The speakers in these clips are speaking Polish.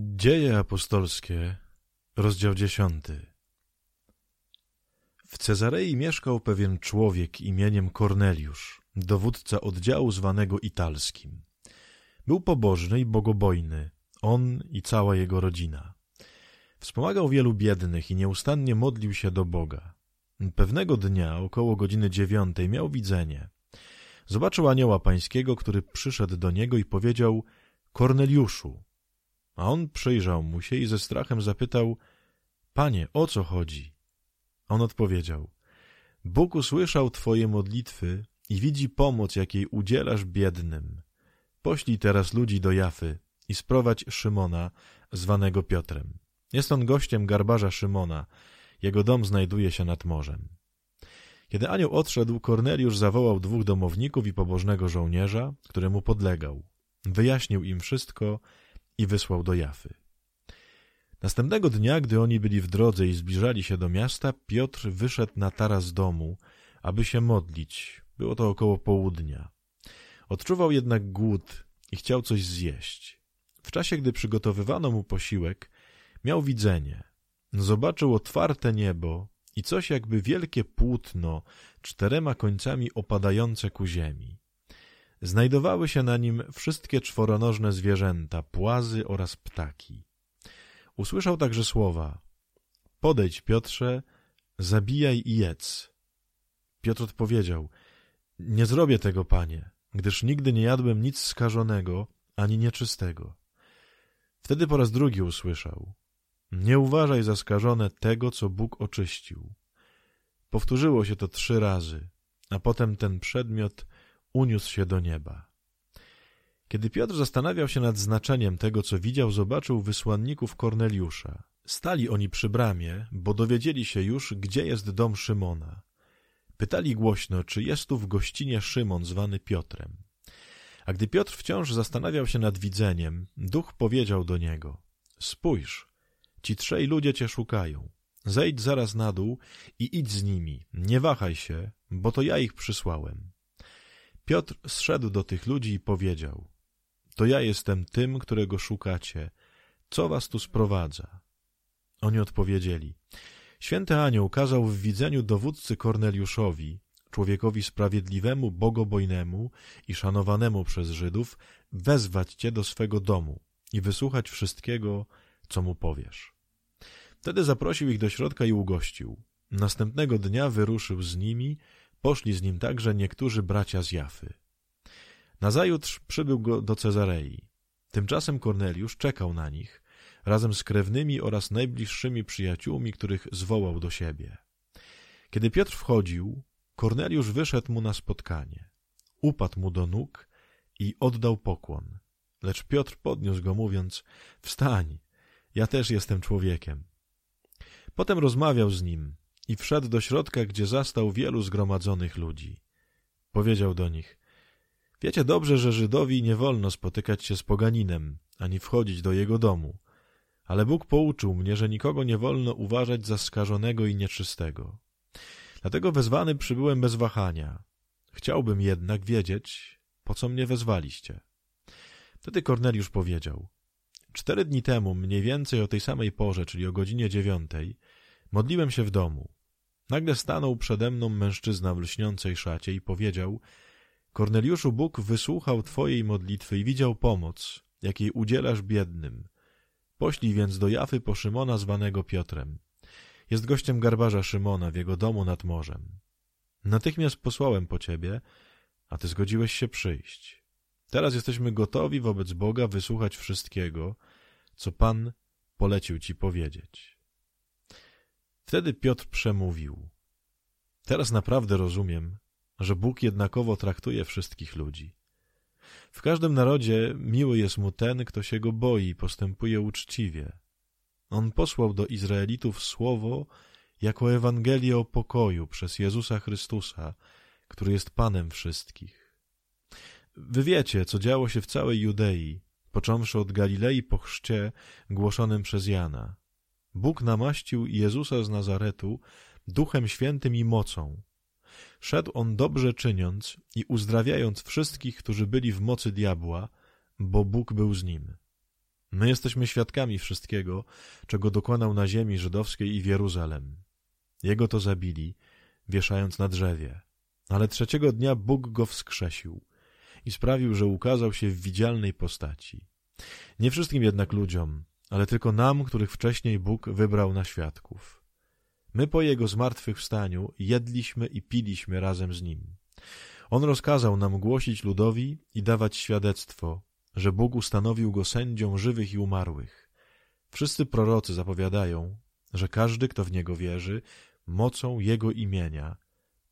Dzieje apostolskie, rozdział dziesiąty. W Cezarei mieszkał pewien człowiek imieniem Korneliusz, dowódca oddziału zwanego Italskim. Był pobożny i bogobojny, on i cała jego rodzina. Wspomagał wielu biednych i nieustannie modlił się do Boga. Pewnego dnia, około godziny dziewiątej, miał widzenie. Zobaczył anioła pańskiego, który przyszedł do niego i powiedział – Korneliuszu. A on przyjrzał mu się i ze strachem zapytał, Panie, o co chodzi? On odpowiedział, Bóg usłyszał Twoje modlitwy i widzi pomoc, jakiej udzielasz biednym. Poślij teraz ludzi do Jafy i sprowadź Szymona, zwanego Piotrem. Jest on gościem garbarza Szymona. Jego dom znajduje się nad morzem. Kiedy anioł odszedł, Korneliusz zawołał dwóch domowników i pobożnego żołnierza, któremu podlegał. Wyjaśnił im wszystko i wysłał do Jafy. Następnego dnia, gdy oni byli w drodze i zbliżali się do miasta, Piotr wyszedł na taras domu, aby się modlić. Było to około południa. Odczuwał jednak głód i chciał coś zjeść. W czasie, gdy przygotowywano mu posiłek, miał widzenie. Zobaczył otwarte niebo i coś jakby wielkie płótno, czterema końcami opadające ku ziemi. Znajdowały się na nim wszystkie czworonożne zwierzęta, płazy oraz ptaki. Usłyszał także słowa Podejdź, Piotrze, zabijaj i jedz. Piotr odpowiedział Nie zrobię tego, panie, gdyż nigdy nie jadłem nic skażonego ani nieczystego. Wtedy po raz drugi usłyszał Nie uważaj za skażone tego, co Bóg oczyścił. Powtórzyło się to trzy razy, a potem ten przedmiot uniósł się do nieba. Kiedy Piotr zastanawiał się nad znaczeniem tego, co widział, zobaczył wysłanników Korneliusza. Stali oni przy bramie, bo dowiedzieli się już, gdzie jest dom Szymona. Pytali głośno, czy jest tu w gościnie Szymon, zwany Piotrem. A gdy Piotr wciąż zastanawiał się nad widzeniem, duch powiedział do niego – Spójrz, ci trzej ludzie cię szukają. Zejdź zaraz na dół i idź z nimi, nie wahaj się, bo to ja ich przysłałem. Piotr zszedł do tych ludzi i powiedział To ja jestem tym, którego szukacie. Co was tu sprowadza? Oni odpowiedzieli Święty anioł kazał w widzeniu dowódcy Korneliuszowi, człowiekowi sprawiedliwemu, bogobojnemu i szanowanemu przez Żydów, wezwać cię do swego domu i wysłuchać wszystkiego, co mu powiesz. Wtedy zaprosił ich do środka i ugościł. Następnego dnia wyruszył z nimi Poszli z nim także niektórzy bracia z Jafy. Nazajutrz przybył go do Cezarei. Tymczasem Korneliusz czekał na nich, razem z krewnymi oraz najbliższymi przyjaciółmi, których zwołał do siebie. Kiedy Piotr wchodził, Korneliusz wyszedł mu na spotkanie. Upadł mu do nóg i oddał pokłon. Lecz Piotr podniósł go, mówiąc, wstań, ja też jestem człowiekiem. Potem rozmawiał z nim, i wszedł do środka, gdzie zastał wielu zgromadzonych ludzi. Powiedział do nich, wiecie dobrze, że Żydowi nie wolno spotykać się z poganinem, ani wchodzić do jego domu, ale Bóg pouczył mnie, że nikogo nie wolno uważać za skażonego i nieczystego. Dlatego wezwany przybyłem bez wahania. Chciałbym jednak wiedzieć, po co mnie wezwaliście. Wtedy Korneliusz powiedział, cztery dni temu, mniej więcej o tej samej porze, czyli o godzinie dziewiątej, modliłem się w domu. Nagle stanął przede mną mężczyzna w lśniącej szacie i powiedział Korneliuszu, Bóg wysłuchał Twojej modlitwy i widział pomoc, jakiej udzielasz biednym. Poślij więc do Jafy po Szymona zwanego Piotrem. Jest gościem garbarza Szymona w jego domu nad morzem. Natychmiast posłałem po Ciebie, a Ty zgodziłeś się przyjść. Teraz jesteśmy gotowi wobec Boga wysłuchać wszystkiego, co Pan polecił Ci powiedzieć. Wtedy Piotr przemówił. Teraz naprawdę rozumiem, że Bóg jednakowo traktuje wszystkich ludzi. W każdym narodzie miły jest mu ten, kto się go boi postępuje uczciwie. On posłał do Izraelitów słowo jako Ewangelię o pokoju przez Jezusa Chrystusa, który jest Panem wszystkich. Wy wiecie, co działo się w całej Judei, począwszy od Galilei po chrzcie głoszonym przez Jana. Bóg namaścił Jezusa z Nazaretu Duchem Świętym i mocą. Szedł on dobrze czyniąc i uzdrawiając wszystkich, którzy byli w mocy diabła, bo Bóg był z nim. My jesteśmy świadkami wszystkiego, czego dokonał na ziemi żydowskiej i w Jeruzalem. Jego to zabili, wieszając na drzewie. Ale trzeciego dnia Bóg go wskrzesił i sprawił, że ukazał się w widzialnej postaci. Nie wszystkim jednak ludziom, ale tylko nam, których wcześniej Bóg wybrał na świadków. My po Jego zmartwychwstaniu jedliśmy i piliśmy razem z Nim. On rozkazał nam głosić ludowi i dawać świadectwo, że Bóg ustanowił go sędzią żywych i umarłych. Wszyscy prorocy zapowiadają, że każdy, kto w Niego wierzy, mocą Jego imienia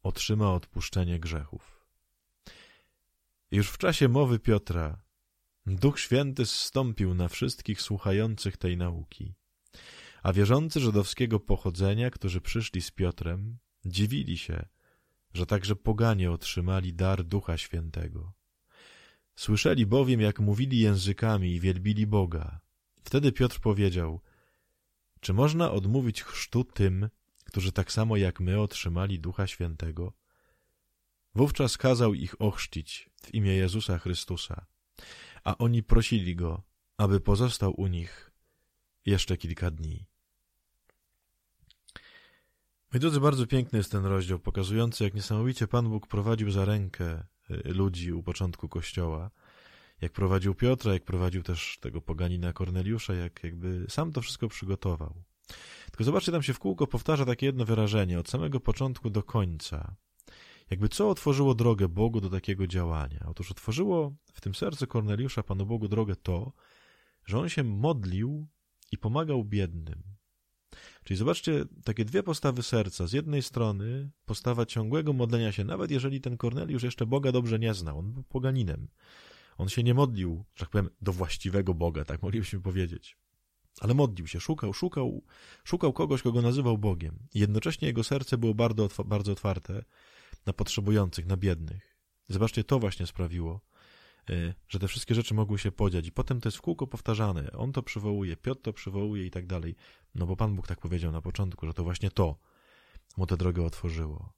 otrzyma odpuszczenie grzechów. Już w czasie mowy Piotra Duch Święty zstąpił na wszystkich słuchających tej nauki, a wierzący żydowskiego pochodzenia, którzy przyszli z Piotrem, dziwili się, że także poganie otrzymali dar Ducha Świętego. Słyszeli bowiem, jak mówili językami i wielbili Boga. Wtedy Piotr powiedział, czy można odmówić chrztu tym, którzy tak samo jak my otrzymali Ducha Świętego? Wówczas kazał ich ochrzcić w imię Jezusa Chrystusa, a oni prosili Go, aby pozostał u nich jeszcze kilka dni. Moi drodzy, bardzo piękny jest ten rozdział, pokazujący, jak niesamowicie Pan Bóg prowadził za rękę y, ludzi u początku Kościoła, jak prowadził Piotra, jak prowadził też tego poganina Korneliusza, jak jakby sam to wszystko przygotował. Tylko zobaczcie, tam się w kółko powtarza takie jedno wyrażenie, od samego początku do końca. Jakby co otworzyło drogę Bogu do takiego działania? Otóż otworzyło w tym sercu Korneliusza Panu Bogu drogę to, że on się modlił i pomagał biednym. Czyli zobaczcie takie dwie postawy serca. Z jednej strony postawa ciągłego modlenia się, nawet jeżeli ten Korneliusz jeszcze Boga dobrze nie znał, on był poganinem. On się nie modlił, że tak powiem, do właściwego Boga, tak moglibyśmy powiedzieć. Ale modlił się, szukał, szukał, szukał kogoś, kogo nazywał Bogiem. I jednocześnie jego serce było bardzo, bardzo otwarte na potrzebujących, na biednych. Zobaczcie, to właśnie sprawiło, e, że te wszystkie rzeczy mogły się podziać. I potem to jest w kółko powtarzane. On to przywołuje, Piotr to przywołuje i tak dalej. No bo Pan Bóg tak powiedział na początku, że to właśnie to mu tę drogę otworzyło.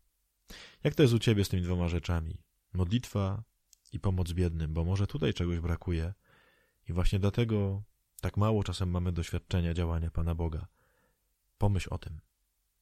Jak to jest u Ciebie z tymi dwoma rzeczami? Modlitwa i pomoc biednym, bo może tutaj czegoś brakuje i właśnie dlatego tak mało czasem mamy doświadczenia działania Pana Boga. Pomyśl o tym.